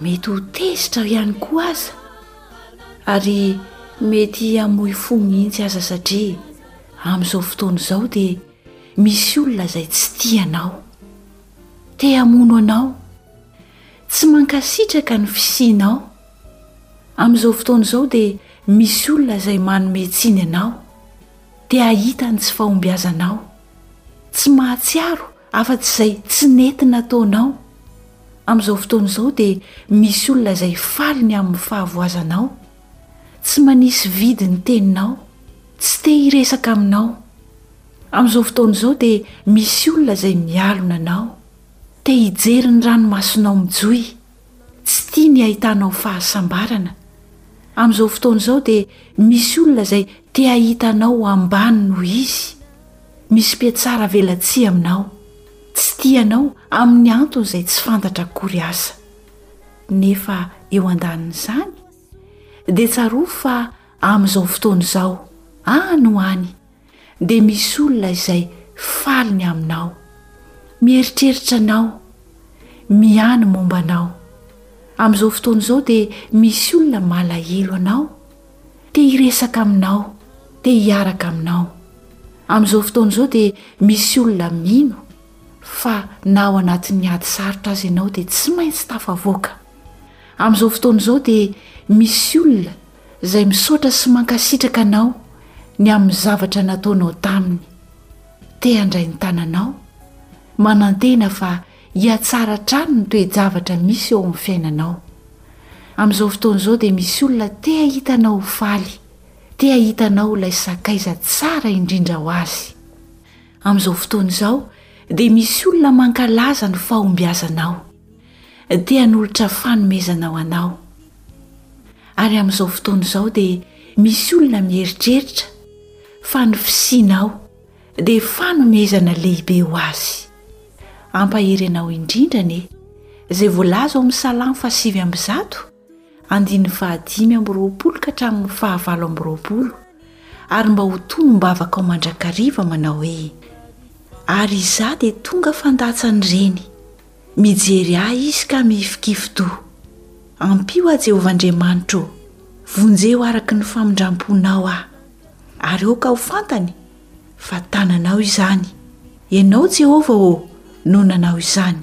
Mety ho tezitra aho ihany koa aza, ary mety hamoy fo mihitsy aza satria amin'izao fotoana izao dia misy olona izay tsy tia anao, te hamono anao, tsy mankasitraka ny fisianao. Amin'izao fotoana izao dia misy olona izay manome tsiny anao, te hahita ny tsy fahombiazanao, tsy mahatsiaro Afa-tsy izay tsy nety nataonao, amin'izao fotoana izao dia misy olona izay faly ny amin'ny fahavoazanao. Tsy manisy vidy ny teninao. Tsy te hiresaka aminao. Amin'izao fotoana izao dia misy olona izay mialona anao. Te hijery ny ranomasonao mijoy. Tsy tia ny ahitanao fahasambarana. Amin'izao fotoana izao dia misy olona izay te hahita anao ambany noho izy. Misy mpiatsara velatsihy aminao. Tsy tia anao amin'ny antony izay tsy fantatra akory aza. Nefa eo andanin'izany, dia tsarovy fa amin'izao fotoana izao, any ho any, dia misy olona izay faly ny aminao, mieritreritra anao, miany momba anao. Amin'izao fotoana izao dia misy olona malahelo anao, te hiresaka aminao, te hiaraka aminao. Amin'izao fotoana izao dia misy olona mino fa na ao anatin'ny ady sarotra aza ianao dia tsy maintsy tafavoaka. Amin'izao fotoana izao dia misy olona izay misaotra sy mankasitraka anao ny amin'ny zavatra nataonao taminy. Te handray ny tananao, manantena fa hihatsara hatrany ny toe-javatra misy eo amin'ny fiainanao. Amin'izao fotoana izao dia misy olona te hahita anao ho faly, te hahita anao ho ilay sakaiza tsara indrindra ho azy. Amin'izao fotoana izao dia misy olona mankalaza ny fahombiazanao. dia hanolotra fanomezana ho anao. Ary amin'izao fotoana izao dia misy olona mieritreritra fa ny fisianao dia fanomezana lehibe ho azy. Hampahery anao indrindra anie izay voalaza ao amin'ny Salamo fahasivy amby zato. andininy fahadimy amby roapolo ka hatramin'ny fahavalo amby roapolo ary mba ho tonom-bavaka ao mandrakariva manao hoe ary izaho dia tonga fandatsany reny mijery ahy izy ka mihifikifidoha ampio aho jehovah andriamanitro vonjeho araka ny famindram-ponao aho ary aoka ho fantany fa tananao izany ianao jehovah ô no nanao izany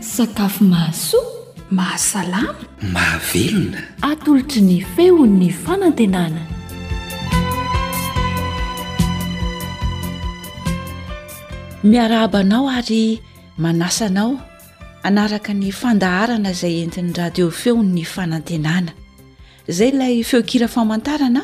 Sakafo mahasoa. Mahasalama. Mahavelona. Atolotry ny feon'ny fanantenana. Miarahaba anao ary manasa anao hanaraka ny fandaharana izay entin'ny radio feon'ny fanantenana. Izay ilay feonkira famantarana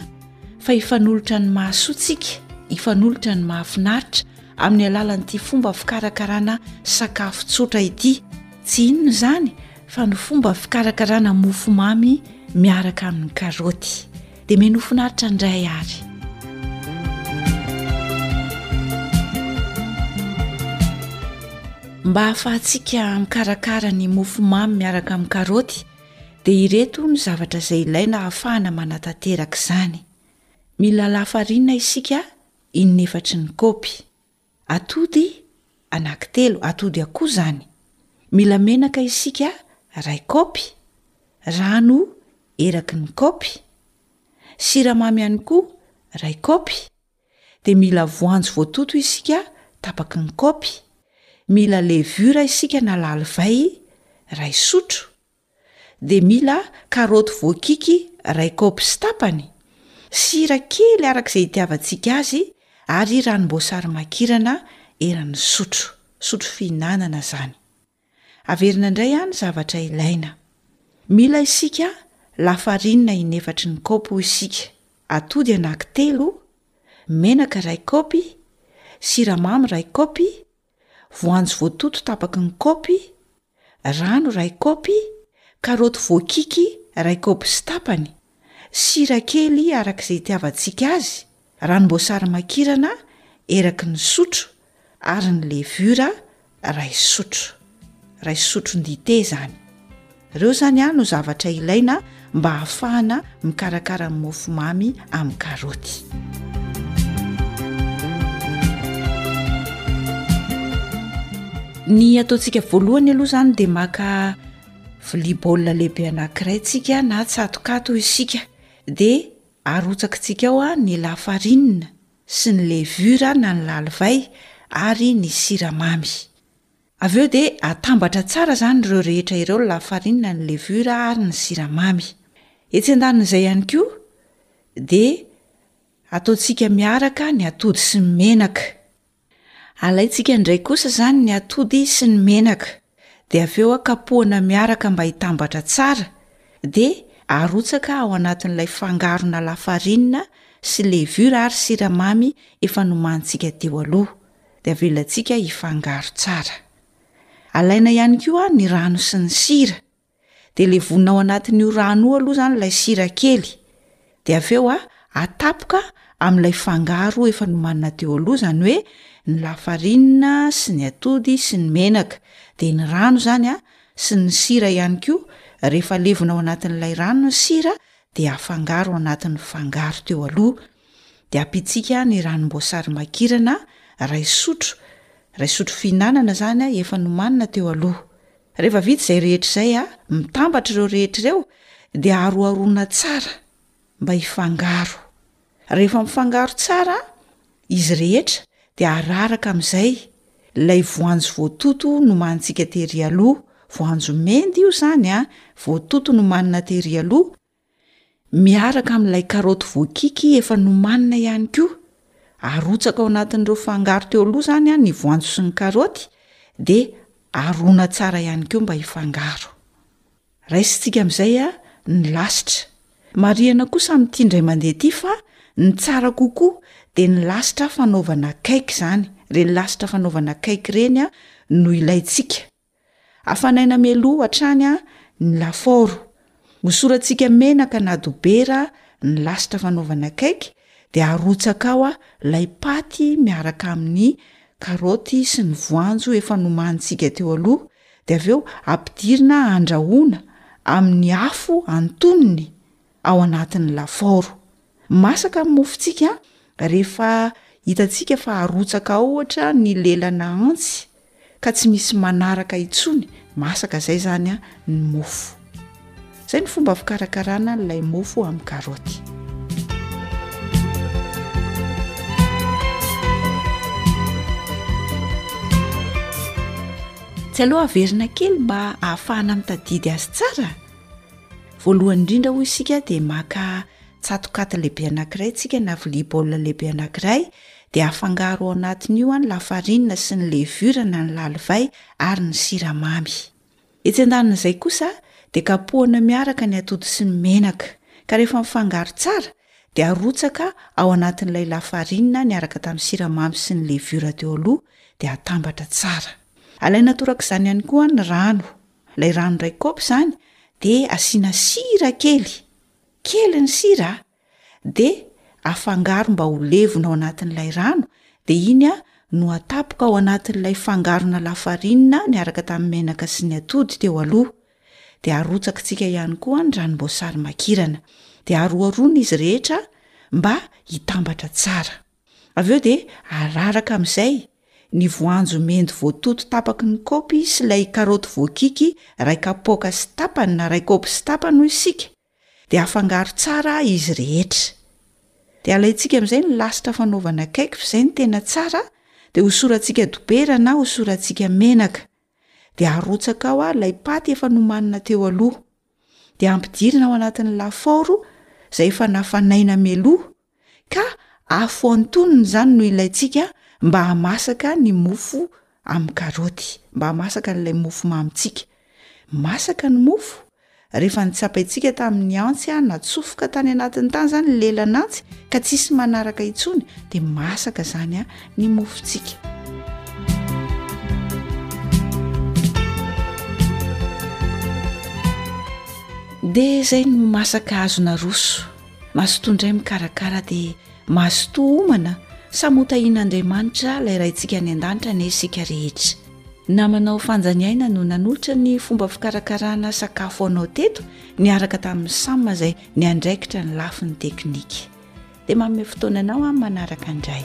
fa hifanolotra ny mahasoa tsika, hifanolotra ny mahafinaritra. amin'ny alalan'ity fomba fikarakarana sakafo tsotra ity tsy inona izany fa ny fomba fikarakarana mofo mamy miaraka amin'ny karoty dia me nofinaritra indray ary mba hahafahantsika mikarakara ny mofo mamy miaraka amin'ny karoty dia ireto ny zavatra izay ilaina hahafahana manatanteraka izany mila lafarina isika In'efatry ny kaopy. Atody anankitelo, atody akoho izany. Mila menaka isika iray kaopy, rano eraky ny kaopy, siramamy ihany koa iray kaopy, dia mila voanjo voatoto isika tapaky ny kaopy, mila levure isika na lalivay iray sotro, dia mila karoty voakiky iray kaopy sy tapany, sira kely araka izay itiavantsika azy ary ranom-boasary makirana eran'ny sotro, sotro fihinanana izany. Averina indray any zavatra ilaina. Mila isika lafarinina inefatry ny kaopy hoy isika, atody anaky telo, menaka iray kaopy, siramamy iray kaopy, voanjo voatoto tapaky ny kaopy, rano iray kaopy, karaoty voakiky iray kaopy sy tapany, sira kely araka izay itiavantsika azy, ranom-boasary makirana eraky ny sotro ary ny levure iray sotro, iray sotron-dite izany. Ireo izany no zavatra ilaina mba hahafahana mikarakara ny mofo mamy amin'ny karoty. Ny ataontsika voalohany aloha izany dia maka vilia baolina lehibe anankiray tsika na tsatokato isika dia arotsakintsika ao a ny lafarinina sy ny levure na ny lalivay ary ny siramamy. Avy eo dia atambatra tsara izany ireo rehetra ireo ny lafarinina, ny levure ary ny siramamy. Etsy an-danin'izay ihany koa dia ataontsika miaraka ny atody sy ny menaka. Alaintsika indray kosa izany ny atody sy ny menaka dia avy eo kapohana miaraka mba hitambatra tsara dia arotsaka ao anatin'ilay fangarona lafarinina sy levure ary siramamy efa nomanintsika teo aloha. dia avelantsika hifangaro tsara. Alaina ihany koa ny rano sy ny sira. Dia levonina ao anatin'io rano io aloha izany ilay sira kely. Dia avy eo atapoka amin'ilay fangaro efa nomanina teo aloha izany hoe ny lafarinina sy ny atody sy ny menaka. Dia ny rano izany sy ny sira ihany koa. Rehefa levona ao anatin'ilay rano ny sira dia afangaro ao anatin'ny fangaro teo aloha. dia ampitsika ny ranom-boasary makirana ray sotro ray sotro fihinanana zany a efa nomanina teo aloha rehefa vita izay rehetra izay a mitambatra ireo rehetra ireo dia aroaroana tsara mba hifangaro rehefa mifangaro tsara izy rehetra dia araraka amin'izay ilay voanjo voatoto nomanintsika tery aloha voanjo mendy io zany a voatoto nomanina tery aloha miaraka amin'ilay karoty voakiky efa nomanina ihany koa, arotsaka ao anatin'ireo fangaro teo aloha izany ny voanjo sy ny karoty dia arona tsara ihany koa mba hifangaro. Raisintsika amin'izay ny lasitra. Marihana kosa amin'ity indray mandeha ity fa ny tsara kokoa dia ny lasitra fanaovana cake izany, ireny lasitra fanaovana cake ireny no ilaintsika. Hafanaina mialoha hatrany ny lafaoro. Hosoratsika menaka na dobera ny lasitra fanaovana cake dia arotsaka ao ilay paty miaraka amin'ny karaoty sy ny voanjo efa nomanintsika teo aloha dia avy eo ampidirina andrahoina amin'ny afo antonony ao anatin'ny lafaoro. Masaka ny mofontsika rehefa hitantsika fa arotsaka ao ohatra ny lelana antsy ka tsy misy manaraka intsony, masaka izay izany ny mofo. Izay ny fomba fikarakarana ilay mofo amin'ny karaoty. Tsy aloha averina kely mba ahafahana mitadidy azy tsara? Voalohany indrindra hoy isika dia maka tsatokaty lehibe anankiray tsika na vilia baolina lehibe anankiray dia afangaro ao anatin'io any lafarinina sy ny levure na ny lalivay ary ny siramamy. Etsy andanin'izay kosa dia kapohana miaraka ny atody sy ny menaka ka rehefa mifangaro tsara dia arotsaka ao anatin'ilay lafarinina niaraka tamin'ny siramamy sy ny levure teo aloha dia atambatra tsara. Alaina torak'izany ihany koa ny rano Ilay rano iray kaopy izany dia asiana sira kely, kely ny sira a, dia afangaro mba ho levona ao anatin'ilay rano, dia iny a no atapoka ao anatin'ilay fangarona lafarinina niaraka tamin'ny menaka sy ny atody teo aloha, dia arotsakitsika ihany koa ny ranom-boasary makirana, dia aroharoina izy rehetra mba hitambatra tsara. Avy eo dia araraka amin'izay ny voanjo mendy voatoto tapaky ny kaopy sy ilay karaoty voakiky iray kapoaka sy tapany na iray kaopy sy tapany hoy isika, dia afangaro tsara izy rehetra. Dia alaintsika amin'izay ny lasitra fanaovana cake fa izay no tena tsara, dia hosorantsika dobera na hosorantsika menaka. Dia arotsaka ao ilay paty efa nomanina teo aloha. Dia ampidirina ao anatin'ny lafaoro izay efa nafanaina mialoha. ka afo antonony izany no ilaintsika mba hamasaka ny mofo amin'ny karaoty mba hamasaka an'ilay mofo mamintsika masaka ny mofo rehefa nitsapaintsika tamin'ny antsy a natsofoka tany anatiny tany izany lelanantsy ka tsisy manaraka intsony dia masaka izany a ny mofontsika dia izay no masaka azona roso Mazotoa indray mikarakara dia mazotoa homana samy hotahian'Andriamanitra ilay Raintsika any an-danitra anie isika rehetra. Namanao Fanjaniaina no nanolotra ny fomba fikarakarana sakafo anao teto niaraka tamin'i Sam izay niandraikitra ny lafiny teknika. Dia manome fotoana anao amin'ny manaraka indray.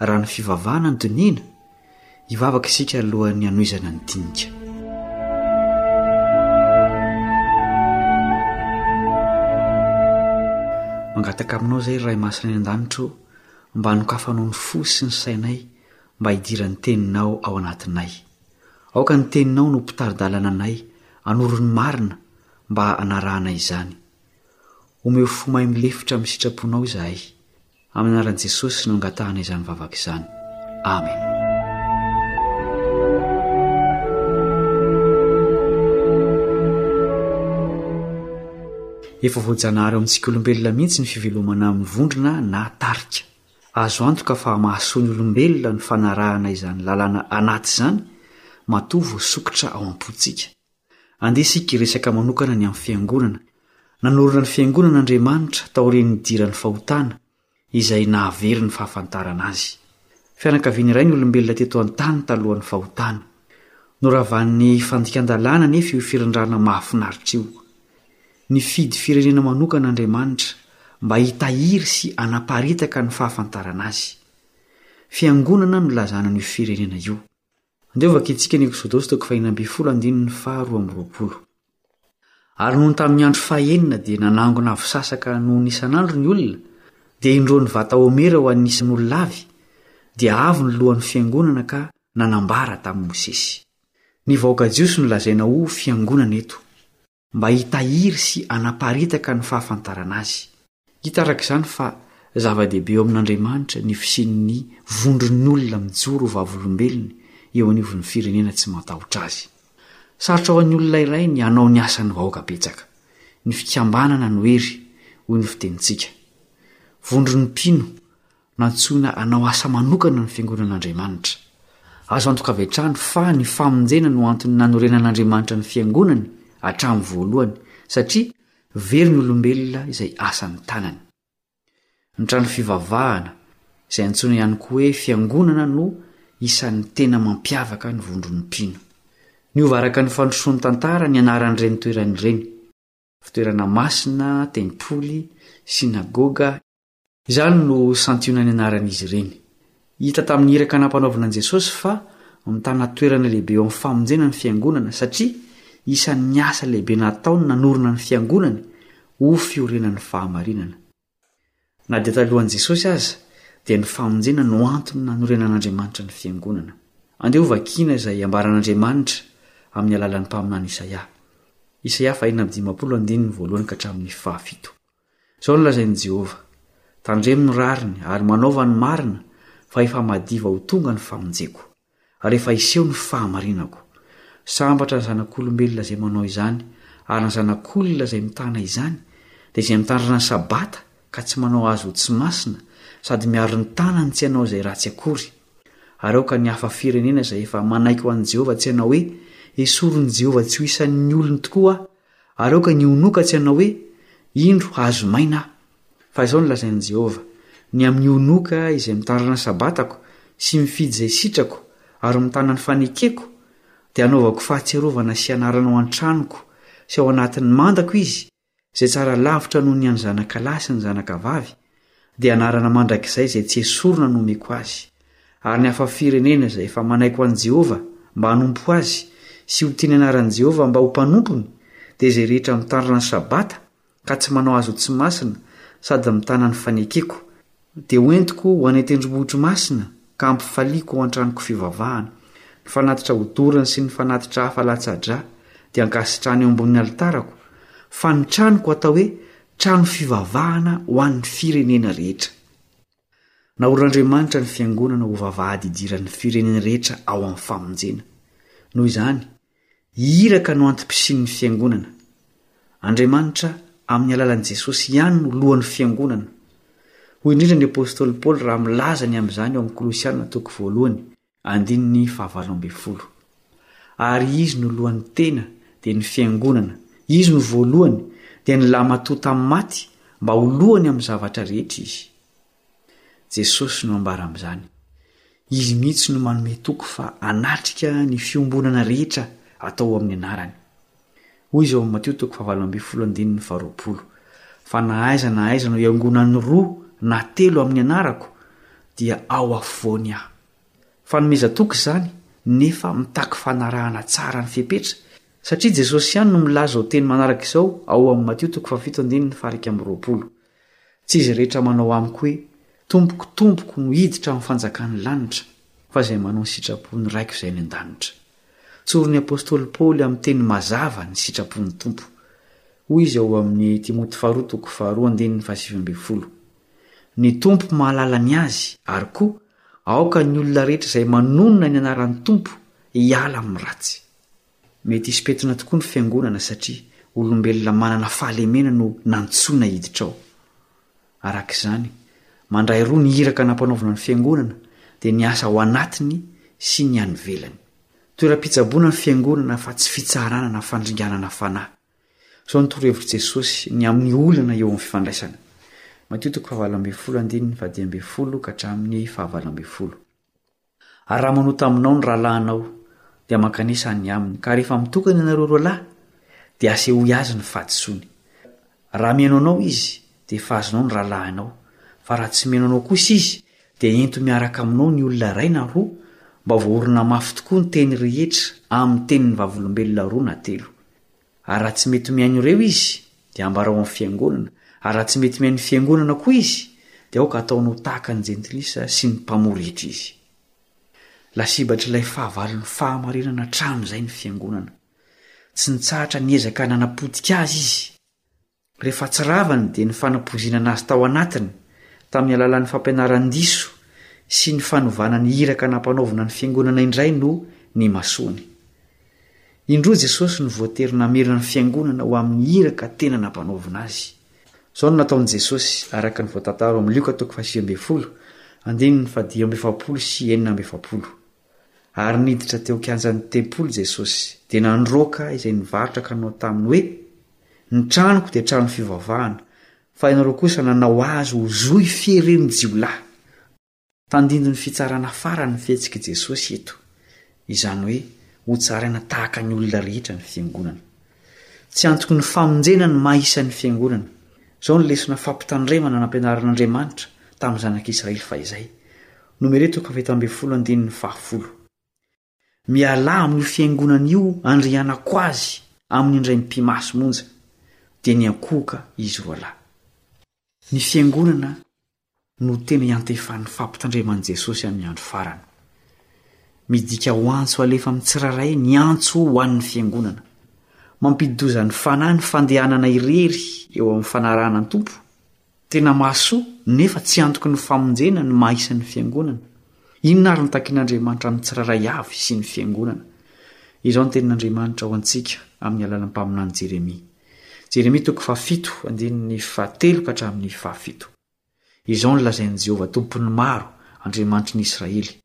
Raha ny fivavahana no dinihina, hivavaka isika alohan'ny hanohizana ny dinika. Mangataka aminao izay Ray Masina any an-danitra o, mba hanokafanao ny fo sy ny sainay mba hidiran'ny teninao ao anatinay. Aoka ny teninao no mpitari-dalana anay, anoro ny marina mba hanarahana izany. Omeo fo mahay milefitra amin'ny sitraponao izahay. Amin'ny anaran'i Jesosy no angatahana izany vavaka izany. Amen. Efa voajanahary ao amintsika olombelona mihitsy ny fivelomana amin'ny vondrona na tarika. Azo antoka fa mahasoa ny olombelona ny fanarahana izany lalana anaty izany matoa voasokitra ao am-pontsika. Andeha isika hiresaka manokana ny amin'ny Fiangonana. Nanorina ny Fiangonana Andriamanitra taorian'ny nidiran'ny fahotana, izay nahavery ny fahafantarana Azy. Fianakaviana iray ny olombelona teto an-tany talohan'ny fahotana. Noravan'ny fandikan-dalàna anefa io firindrana mahafinaritra io. Nifidy firenena manokana Andriamanitra mba hitahiry sy hanaparitaka ny fahafantarana Azy. Fiangonana no nilazana an'io firenena io. Andeha ho vakintsika ny Eksodosy toko fahefatra ambin'ny folo andininy faharoa amby roapolo. Ary nony tamin'ny andro fahenina dia nanangona avo sasaka noho ny isan'andro ny olona, dia indroa ny vata homera ho an'ny isan'olona avy, dia avo ny lohan'ny fiangonana ka nanambara tamin'i Mosesy. Ny vahoaka jiosy no lazaina ho fiangonana eto. mba hitahiry sy hanaparitaka ny fahafantarana azy. Hita araka izany fa zava-dehibe eo amin'Andriamanitra ny fisian'ny vondron'olona mijoro ho vavolombelony eo anivon'ny firenena tsy matahotra azy. Sarotra ho an'ny olona iray ny hanao ny asan'ny vahoaka betsaka. Ny fikambanana no hery, hoy ny fitenintsika. Vondron'ny mpino Nantsoina hanao asa manokana ny fiangonan'Andriamanitra. Azo antoka avy hatrany fa ny famonjena no antony nanorenan'Andriamanitra ny fiangonany hatramin'ny voalohany, satria very ny olombelona izay asan'ny tanany. Ny trano fivavahana, izay antsoina ihany koa hoe fiangonana no isan'ny tena mampiavaka ny vondron'ny mpino. Niova araka ny fandrosoan'ny tantara ny anaran'ireny toerana ireny. Fitoerana masina, tempoly, synagoga, Izany no santionany anaran'izy ireny. Hita tamin'ny iraka nampanaovina an'i Jesosy fa mitana toerana lehibe eo amin'ny famonjena ny Fiangonana, satria isan'ny asa lehibe nataony nanorina ny Fiangonany ho fiorenan'ny fahamarinana. Na dia talohan'i Jesosy aza, dia ny famonjena no antony nanorenan'Andriamanitra ny Fiangonana. Andeha hovakina izay ambaran'Andriamanitra amin'ny alalan'ny mpaminany Isaia. Isaia fahenina amby dimampolo andininy voalohany ka hatramin'ny fahafito. Izao no lazain'i Jehovah, Tandremo ny rariny ary manaova ny marina, fa efa madiva ho tonga ny famonjeko, ary efa hiseho ny fahamarinako. Sambatra ny zanak'olombelona izay manao izany, ary ny zanak'olona izay mitana izany, dia izay mitandrina ny Sabata ka tsy manao azy ho tsy masina, sady miaro ny tanany tsy hanao izay ratsy akory. Ary aoka ny hafa firenena izay efa manaiky ho an'i Jehovah tsy hanao hoe, Esorin'i Jehovah tsy ho isan'ny olony tokoa aho, Ary aoka ny honoka tsy hanao hoe, Indro, hahazo maina aho. Fa izao no lazain'i Jehovah, Ny amin'ny honoka izay mitandrina ny Sabatako sy mifidy izay sitrako ary mitana ny fanekeko, dia hanaovako fahatsiarovana sy hianarana ao an-tranoko sy ao anatin'ny mandako izy, izay tsara lavitra noho ny an'ny zanakalahy sy ny zanakavavy, dia anarana mandrakizay izay tsy esorina no omeko azy, ary ny hafa firenena izay efa manaiky ho an'i Jehovah mba hanompo azy sy ho tia ny anaran'i Jehovah mba ho mpanompony, dia izay rehetra mitandrina ny Sabata ka tsy manao azy ho tsy masina sady mitana ny fanekeko, dia hoentiko ho any an-tendrombohitro masina ka hampifaliako ao an-tranoko fivavahana. Ny fanatitra odorany sy ny fanatitra hafa latsa-dra dia hankasitrahana eo ambonin'ny alitarako, fa ny tranoko hatao hoe Trano fivavahana ho an'ny firenena rehetra. Naorin'Andriamanitra ny Fiangonana ho vavahady idiran'ny firenena rehetra ao amin'ny famonjena. Noho izany, iraka no antom-pisian'ny Fiangonana. Andriamanitra amin'ny alalan'i Jesosy ihany no lohan'ny Fiangonana. Hoy indrindra ny apostoly Paoly raha milaza ny amin'izany ao amin'ny Kolosiana toko voalohany, Andininy fahavalo ambin'ny folo. Ary izy no lohan'ny tena, dia ny fiangonana, izy no voalohany, dia ny lamatoa tamin'ny maty, mba ho lohany amin'ny zavatra rehetra izy. Jesosy no ambara amin'izany. Izy mihitsy no manome toky fa hanatrika ny fiombonana rehetra atao amin'ny anarany. Hoy izy ao amin'ny Matio toko fahavalo ambin'ny folo andininy faharoapolo, Fa na aiza na aiza no iangonan'ny roa na telo amin'ny anarako, dia ao afovoany aho. Fanomezan-toky izany, nefa mitaky fanarahana tsara ny fepetra, satria Jesosy ihany no milaza izao teny manaraka izao ao amin'ny Matio toko fahafito andininy faha iraika amby roapolo, Tsy izy rehetra manao amiko hoe, Tompoko, Tompoko, no hiditra amin'ny fanjakan'ny lanitra, fa izay manao ny sitrapon'ny Raiko izay any an-danitra. Tsorin'ny apostoly Paoly amin'ny teny mazava ny sitrapon'ny Tompo. Hoy izy ao amin'ny Timoty Faharoa toko faharoa andininy fahasivy ambin'ny folo, Ny Tompo mahalala ny azy, ary koa, aoka ny olona rehetra izay manonona ny anaran'ny Tompo hiala amin'ny ratsy. Mety hisy pentina tokoa ny Fiangonana satria olombelona manana fahalemena no nantsoina hiditra ao. Araka izany, mandray roa ny iraka nampanaovina ny Fiangonana, dia ny asa ao anatiny sy ny any ivelany. Toeram-pitsaboana ny Fiangonana fa tsy fitsarana na fandringanana fanahy. Izao no torohevitr'i Jesosy ny amin'ny olana eo amin'ny fifandraisana, Matio toko fahavalo ambin'ny folo andininy fahadimy ambin'ny folo ka hatramin'ny fahavalo ambin'ny folo. Ary raha manota aminao ny rahalahinao, dia mankanesa any aminy, ka rehefa mitokana ianareo roa lahy, dia asehoy azy ny fahadisoany. Raha mino anao izy, dia efa azonao ny rahalahinao, fa raha tsy mino anao kosa izy, dia ento miaraka aminao ny olona iray na roa, mba ho voaorina mafy tokoa ny teny rehetra amin'ny tenin'ny Vavolombelona roa na telo. Ary raha tsy mety mihaino ireo izy, dia ambarao amin'ny fiangonana, ary raha tsy mety mihaino ny fiangonana koa izy, dia aoka ataony ho tahaka ny jentilisa sy ny mpamory hetra izy. Lasibatr'ilay fahavalon'ny fahamarinana hatramin'izay ny fiangonana. Tsy nitsahatra niezaka nanapotika azy izy. Rehefa tsy ravany dia ny fanapoizinana azy tao anatiny tamin'ny alalan'ny fampianaran-diso sy ny fanovana ny iraka nampanaovina ny Fiangonana indray no nimasoany. Indroa Jesosy no voatery namerina ny Fiangonana ho amin'ny iraka tena nampanaovina azy. Izao no nataon'i Jesosy araka ny voatantara ao amin'ny Lioka toko fahasivy ambin'ny folo, andininy fahadimy amby efapolo sy enina amby efapolo. Ary niditra teo kianjan'ny tempoly Jesosy, dia nandroaka izay nivarotra ka nanao taminy hoe, Ny tranoko dia trano fivavahana, fa ianareo kosa nanao azy ho zohy fieren'ny jiolahy. Tandindon'ny fitsarana farany ny fihetsik'i Jesosy eto, izany hoe hotsaraina tahaka ny olona rehetra ny Fiangonana. Tsy antoky ny famonjena ny maha isan'ny Fiangonana. Izao ny lesona fampitandremana nampianarin'Andriamanitra tamin'ny zanak'Israely fahizay, Nomere toko fahafito ambin'ny folo andininy fahafolo. Mialà amin'io fiangonana io andrianako azy amin'ny indray mipimasy monja, dia niankohoka izy roalahy. Ny fiangonana no tena iantefan'ny fampitandreman'i Jesosy amin'ny andro farany. Midika ho antso alefa amin'ny tsirairay ny antso ho an'ny fiangonana. Mampidi-doza ny fanahy ny fandehanana irery eo amin'ny fanarahana ny Tompo, Tena mahasoa, nefa tsy antoky ny famonjena ny maha isan'ny Fiangonana. Inona ary no takin'Andriamanitra amin'ny tsirairay avy sy ny Fiangonana? Izao ny tenin'Andriamanitra ho antsika amin'ny alalan'ny mpaminany Jeremia. Jeremia toko fahafito, andininy fahatelo ka hatramin'ny fahafito. Izao no lazain'i Jehovah, Tompon'ny maro, Andriamanitry ny Israely,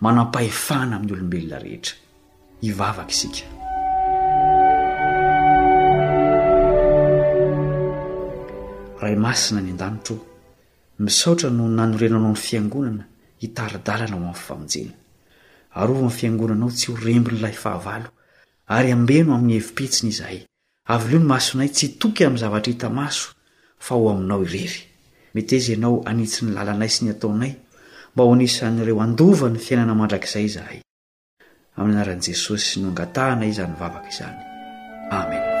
Manampahefana amin'ny olombelona rehetra. Hivavaka isika. Ray masina any an-danitra ô, misaotra no nanorenanao ny fiangonana hitari-dalana ho amin'ny famonjena. Arova ny fiangonanao tsy ho rembin'ilay fahavalo ary ambeno amin'ny hevi-pitsiny izahay. Avolio ny masonay tsy hitoky amin'ny zavatra hita maso fa ho aminao irery. Meteza ianao hanitsy ny lalanay sy ny ataonay mba ho anisan'ireo handova ny fiainana mandrakizay izahay. Amin'ny anaran'i Jesosy no angatahana izany vavaka izany. Amen.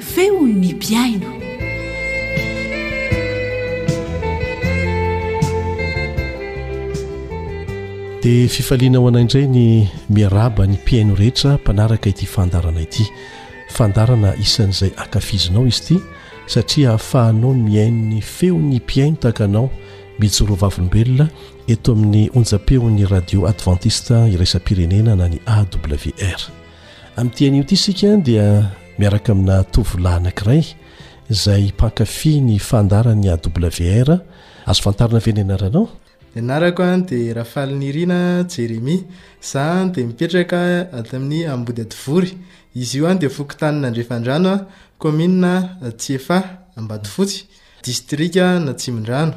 Feon'ny mpihaino. Dia fifaliana ho anay indray ny miarahaba ny mpihaino rehetra mpanaraka ity fandarana ity. Fandarana isan'izay ankafizinao izy ity satria ahafahanao ny mihaino ny feon'ny mpihaino tahaka anao mijoro vavolombelona eto amin'ny onjam-peon'ny radio advantista iraisam-pirenena na ny AWR. Amin'ity anio ity isika dia miaraka amina tovolahy anankiray izay mpankafy ny fandaran'ny AWR. Azo fantarina ve ny anaranao? Ny anarako an dia Rafalinirina Jérémie. Za dia mipetraka ato amin'ny Ambody Ativory. Izy io an dia fokontanin' Andrefandrano an, kaominina Tsiefa, Ambatofotsy, distrika an'Atsimondrano.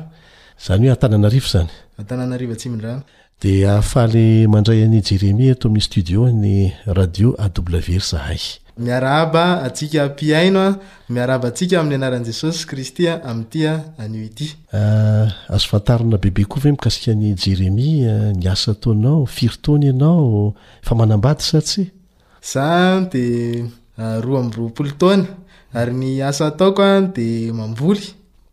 Izany hoe Antananarivo izany? Antananarivo Atsimondrano. Dia faly mandray an'i Jeremie eto amin'ny studio-n'ny Radio AWR zahay. Miarahaba antsika mpihaino a! Miarahaba antsika amin'ny anaran'i Jesosy Kristy a, amin'ity a, anio ity. Ah, azo fantarina bebe koa ve mikasika an'i Jeremie, ny asa ataonao, firy taona ianao, efa manambady sa tsia? Za dia roa amby roapolo taona ary ny asa ataoko dia mamboly.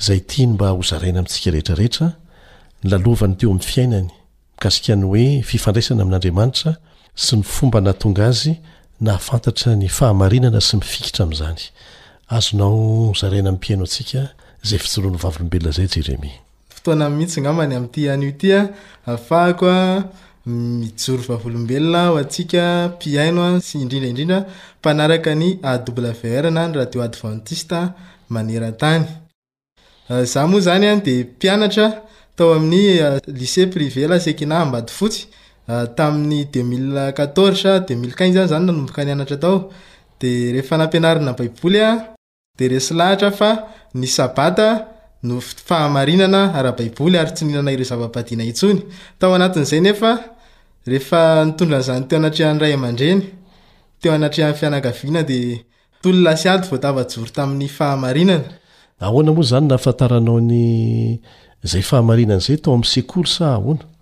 izay tiany mba hozaraina amintsika rehetra rehetra, ny lalovany teo amin'ny fiainany, mikasika ny hoe fifandraisana amin'Andriamanitra sy ny fomba nahatonga azy nahafantatra ny fahamarinana sy mifikitra amin'izany. Azonao zaraina amin'ny mpihaino antsika izay fijoroan'ny vavolombelona izay Jeremia. fotoana mihitsy angamba ny amin'ity anio ity an, hahafahako mijoro vavolombelona ho antsika mpihaino sy indrindra indrindra mpanaraka ny AWR na ny radio advantista maneran-tany. Izaho moa izany dia mpianatra tao amin'ny lycée privé La Sekina Ambatofotsy tamin'ny 2014 2015 aho izany nanomboka nianatra tao dia rehefa nampianarina baiboly aho, Dia resy lahatra fa ny Sabata no fahamarinana ara-baiboly ary tsy nihinana ireo zava-badiana intsony. Tao anatin'izay nefa, rehefa nitondra an'izany teo anatrehan'ny ray aman-dreny, teo anatrehan'ny fianakaviana dia tolona sy ady vao tafajoro tamin'ny fahamarinana. Ahoana moa izany no nahafantaranao ny izay fahamarinana izay, tao amin'ny sekoly sa ahoana?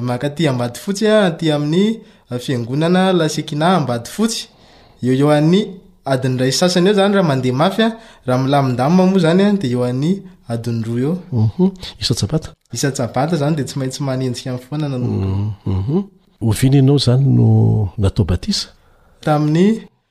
Maka aty Ambatofotsy aho aty amin'ny fiangonana La Shekinah Ambatofotsy, eo ho eo an'ny adiny iray sasany eo zany raha mandeha mafy aho, raha milamindamina moa zany aho dia eo ho an'ny adiny roa eo. Mhm. Isan-tsabata? Isan-tsabata zany dia tsy maintsy manenjika ny foana nanomboka. Mhm. Oviana ianao izany no natao batisa? Tamin'ny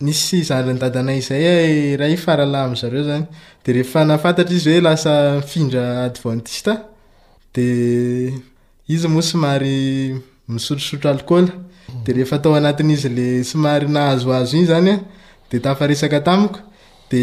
nisy zanany dadanay izay iray faralahy amin zareo zany de rehefa nafantatra izy hoe lasa mifindra advantista de izy moa somary misotrosotro alcola de rehefa tao anatin'izy le somary nahazoazo iny zany an de tafaresaka tamiko de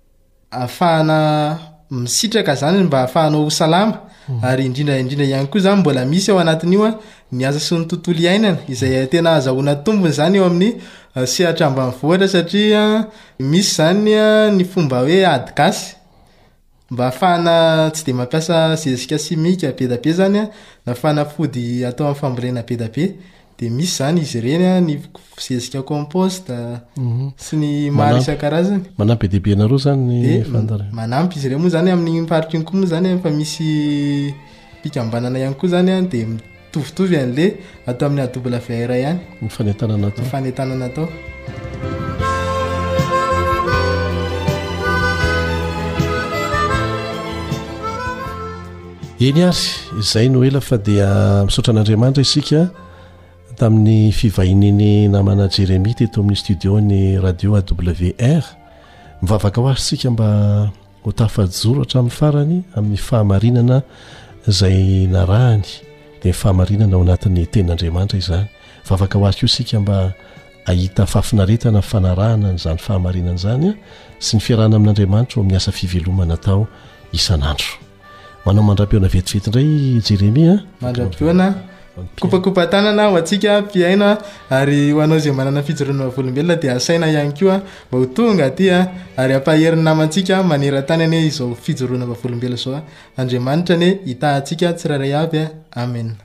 ahafahana misitraka zany mba ahafahana ho salama hmm. ary indrindra indrindra ihany koa zany mbola misy ao anatin'io a ny asa sy ny tontolo iainana izay tena azahoana tombony zany eo amin'ny uh, sehatra ambany vohatra satria uh, misy zany uh, ny fomba hoe ady gasy mba ahafahana tsy de mampiasa zezika simika be da be zany a na fanafody atao amin'ny fambolena be da be dia misy izany izy ireny ny zezika compost sy ny maro isan-karazany manampy be dia be anareo izany ny fandarinana manampy izy ireny moa izany amin'ny mifaritra iny koa moa izany efa misy mpikambanana ihany koa izany an dia mitovitovy an'le atao amin'ny AWR ihany ny fanentanana atao ny fanentanana atao Eny ary, izay no ela fa dia misaotra an'Andriamanitra isika tamin'ny fivahinian'ny namana Jeremia teto amin'ny studio-n'ny radio AWR. Mivavaka ho azy isika mba ho tafajoro hatramin'ny farany amin'ny fahamarinana izay narahany, dia ny fahamarinana ao anatin'ny tenin'Andriamanitra izany. Mivavaka ho azy koa isika mba hahita fahafinaretana ny fanarahana an'izany fahamarinana izany sy ny fiarahana amin'Andriamanitra ao amin'ny asa fivelomana atao isan'andro. manao mandra-piona vetivety indray jeremia ah. mandra-piona kopakopa tanana ho antsika mpiaina ary ho anao izay manana fijoroana vavolombelona dia asaina ihany koa mba ho tonga aty a ary ampaherin'ny namantsika maneran-tany anie izao fijoroana vavolombelona izao andriamanitra anie hitahantsika tsirairay avy a amen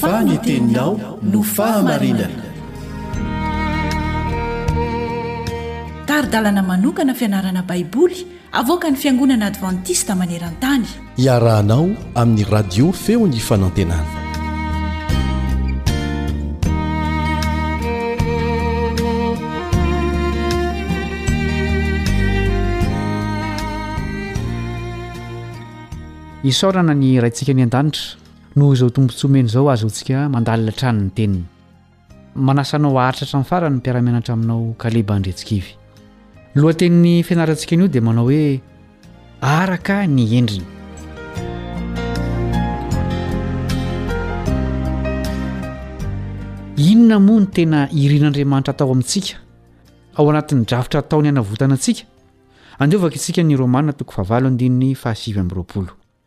Fa ny teninao no fahamarinana. Tari-dalana manokana fianarana Baiboly avoakan'ny Fiangonana Advantista maneran-tany. Iarahanao amin'ny radio feo ny fanantenana. Isaorana ny Raintsika any an-danitra noho izao tombontsoa omeny izao azontsika mandalina hatrany ny teniny. Manasa anao haharitra hatramin'ny farany ny mpiara-mianatra aminao Kaleba Andriantsikivy. Ny lohatenin'ny fianarantsika anio dia manao hoe Araka ny endriny. Inona moa ny tena irin'Andriamanitra atao amintsika ao anatin'ny drafitra ataony hanavotana antsika? Andeha hovakitsika ny Romana toko fahavalo andininy fahasivy amby roapolo.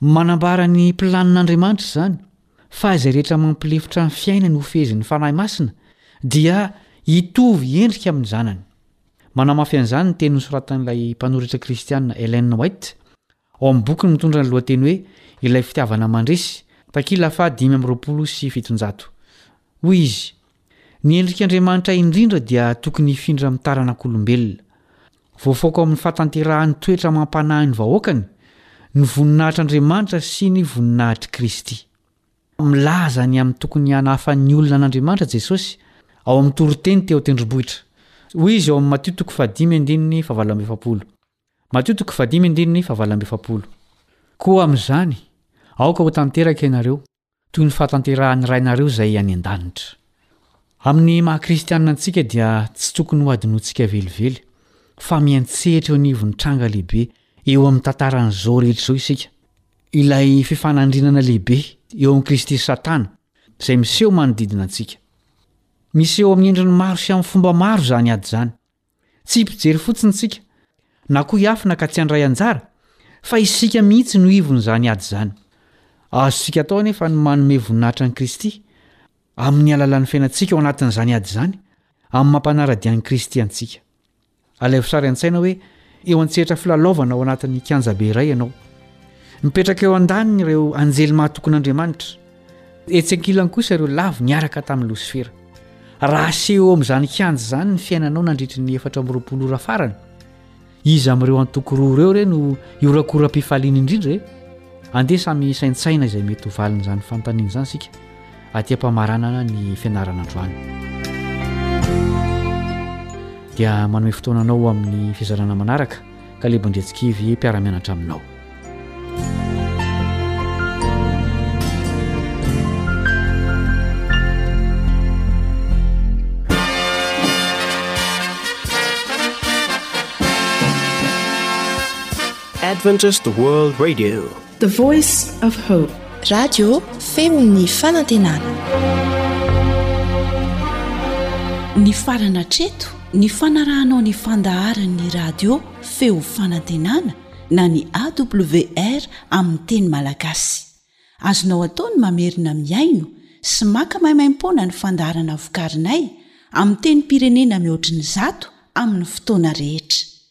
Manambara ny planin'Andriamanitra izany fa izay rehetra mampilefitra ny fiainany ho fehezin'ny Fanahy Masina dia hitovy endrika amin'ny Zanany. Manamafy an'izany ny teny nosoratan'ilay mpanoritra kristiana Ellen White ao amin'ny bokiny mitondra ny lohateny hoe Ilay Fitiavana Mandresy, takila faha dimy amby roapolo sy fitonjato. Hoy izy, Ny endrik'Andriamanitra indrindra dia tokony hifindra amin'ny taranak'olombelona. Voafaoka ao amin'ny fahatanterahan'ny toetra amam-panahy ny vahoakany, ny voninahitr'Andriamanitra sy ny voninahitr'i Kristy. Milaza ny amin'ny tokony hanafan'ny olona an'Andriamanitra Jesosy ao amin'ny toriteny teo an-tendrombohitra. Hoy izy ao amin'ny Matio toko fahadimy andininy fahavalo amby efapolo. Matio toko fahadimy andininy fahavalo amby efapolo. Koa amin'izany, aoka ho tanteraka ianareo. toy ny fahatanterahan'ny Rainareo izay any an-danitra. Amin'ny maha kristiana antsika dia tsy tokony hohadinointsika velively fa miantsehatra eo anivon'ny tranga lehibe eo amin'ny tantaran'izao rehetra izao isika, ilay fifanandrinana lehibe eo amin'i Kristy sy Satana izay miseho manodidina antsika. Miseho amin'ny endriny maro sy amin'ny fomba maro izany ady izany. Tsy hipijery fotsiny isika, na koa hiafina ka tsy handray anjara, fa isika mihitsy no ivon'izany ady izany. Azontsika atao anefa ny manome voninahitra an'i Kristy, amin'ny alalan'ny fiainantsika ao anatin'izany ady izany, amin'ny mampanara-dia an'i Kristy antsika. Alaivo sary an-tsaina hoe Eo an-tsehatra filalaovana ao anatin'ny kianjabe iray ianao. Mipetraka eo an-daniny ireo anjely mahatokin'Andriamanitra. Etsy ankilany kosa ireo lavi niaraka tamin'i Losifera. Raha aseho eo amin'izany kianja izany ny fiainanao nandritry ny efatra amby roapolo ora farany, iza amin'ireo antoko roa ireo re no hiorakoram-pifaliana indrindra e? Andeha samy hisaintsaina izay mety ho valin'izany fanontaniana izany isika. Aty am-pamaranana ny fianarana androany dia manome fotoana anao ho amin'ny fizarana manaraka ka lebon-dretsikivy mpiara-mianatra aminao. Adventist World Radio The voice of hope. Radio feon'ny fanantenana. Nifarana hatreto ny fanarahanao ny fandaharan'ny radio feo fanantenana na ny AWR amin'ny teny malagasy. Azonao atao ny mamerina mihaino sy maka maimaimpoana ny fandaharana vokarinay amin'ny tenim-pirenena mihoatry ny zato amin'ny fotoana rehetra.